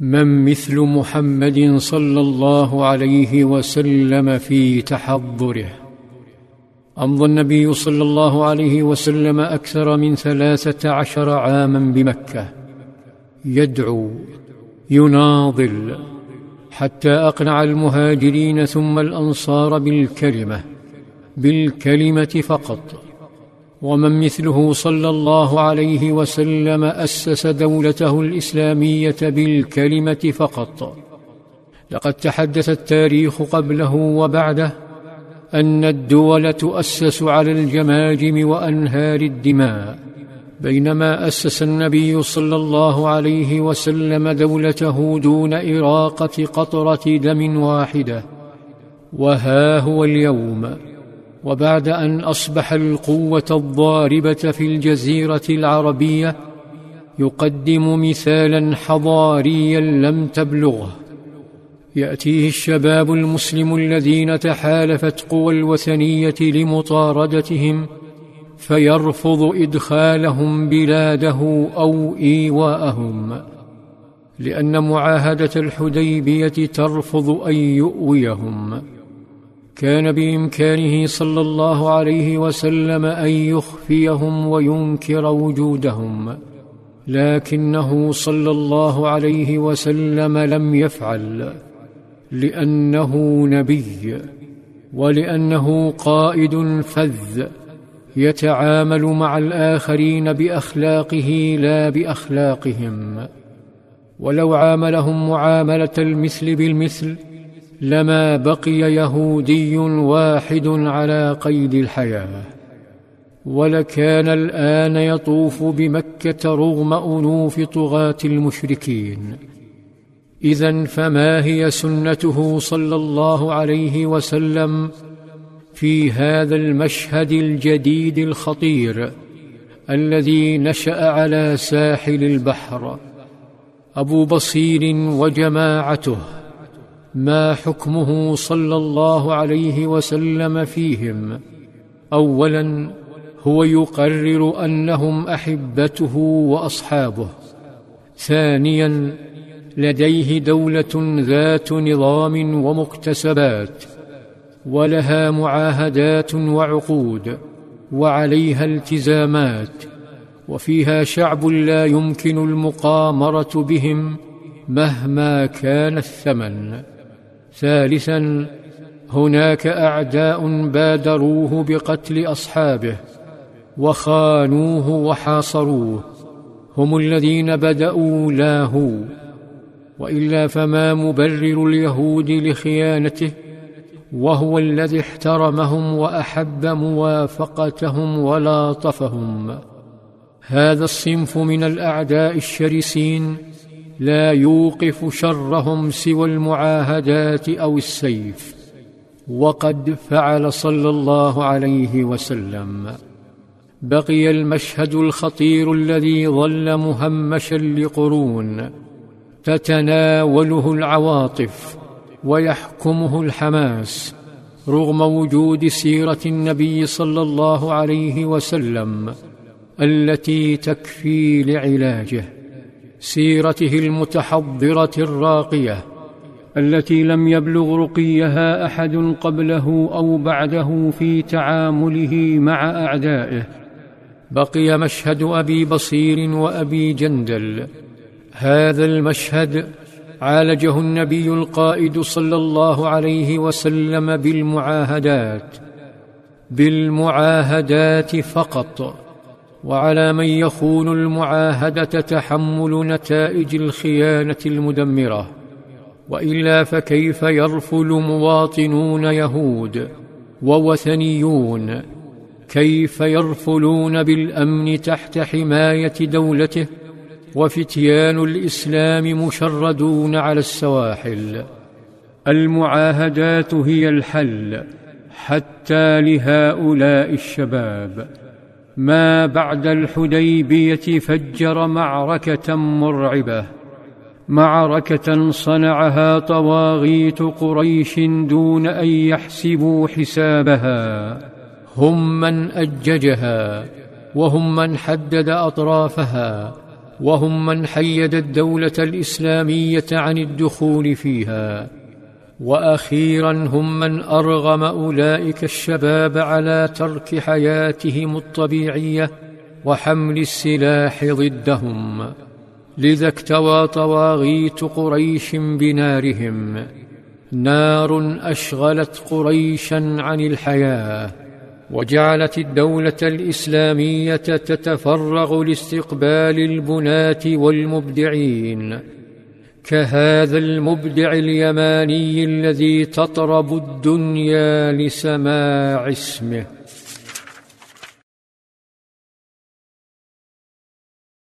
من مثل محمد صلى الله عليه وسلم في تحضره. امضى النبي صلى الله عليه وسلم أكثر من ثلاثة عشر عاما بمكة. يدعو يناضل حتى أقنع المهاجرين ثم الأنصار بالكلمة بالكلمة فقط. ومن مثله صلى الله عليه وسلم أسس دولته الإسلامية بالكلمة فقط. لقد تحدث التاريخ قبله وبعده أن الدول تؤسس على الجماجم وأنهار الدماء بينما أسس النبي صلى الله عليه وسلم دولته دون إراقة قطرة دم واحدة وها هو اليوم. وبعد أن أصبح القوة الضاربة في الجزيرة العربية يقدم مثالا حضاريا لم تبلغه. يأتيه الشباب المسلم الذين تحالفت قوى الوثنية لمطاردتهم فيرفض إدخالهم بلاده أو إيواءهم لأن معاهدة الحديبية ترفض أن يؤويهم. كان بإمكانه صلى الله عليه وسلم أن يخفيهم وينكر وجودهم لكنه صلى الله عليه وسلم لم يفعل لأنه نبي ولأنه قائد فذ يتعامل مع الآخرين بأخلاقه لا بأخلاقهم. ولو عاملهم معاملة المثل بالمثل لما بقي يهودي واحد على قيد الحياة ولكان الآن يطوف بمكة رغم أنوف طغاة المشركين. إذا فما هي سنته صلى الله عليه وسلم في هذا المشهد الجديد الخطير الذي نشأ على ساحل البحر؟ أبو بصير وجماعته. ما حكمه صلى الله عليه وسلم فيهم. اولا هو يقرر أنهم أحبته وأصحابه. ثانيا لديه دولة ذات نظام ومكتسبات ولها معاهدات وعقود وعليها التزامات وفيها شعب لا يمكن المقامرة بهم مهما كان الثمن. ثالثا هناك أعداء بادروه بقتل أصحابه وخانوه وحاصروه هم الذين بدأوا لا هو وإلا فما مبرر اليهود لخيانته وهو الذي احترمهم وأحب موافقتهم ولاطفهم. هذا الصنف من الأعداء الشرسين لا يوقف شرهم سوى المعاهدات أو السيف. وقد فعل صلى الله عليه وسلم. بقي المشهد الخطير الذي ظل مهمشا لقرون. تتناوله العواطف ويحكمه الحماس. رغم وجود سيرة النبي صلى الله عليه وسلم التي تكفي لعلاجه. سيرته المتحضرة الراقية التي لم يبلغ رقيها أحد قبله أو بعده في تعامله مع أعدائه. بقي مشهد أبي بصير وأبي جندل. هذا المشهد عالجه النبي القائد صلى الله عليه وسلم بالمعاهدات بالمعاهدات فقط. وعلى من يخون المعاهدة تحمل نتائج الخيانة المدمرة. وإلا فكيف يرفل مواطنون يهود ووثنيون؟ كيف يرفلون بالأمن تحت حماية دولته؟ وفتيان الإسلام مشردون على السواحل. المعاهدات هي الحل حتى لهؤلاء الشباب. ما بعد الحديبية فجر معركة مرعبة. معركة صنعها طواغيت قريش دون أن يحسبوا حسابها. هم من أججها وهم من حدد أطرافها وهم من حيد الدولة الإسلامية عن الدخول فيها. وأخيرا هم من أرغم أولئك الشباب على ترك حياتهم الطبيعية وحمل السلاح ضدهم لذا اكتوى طواغيت قريش بنارهم. نار أشغلت قريشا عن الحياة وجعلت الدولة الإسلامية تتفرغ لاستقبال البناه والمبدعين كهذا المبدع اليماني الذي تطرب الدنيا لسماع اسمه.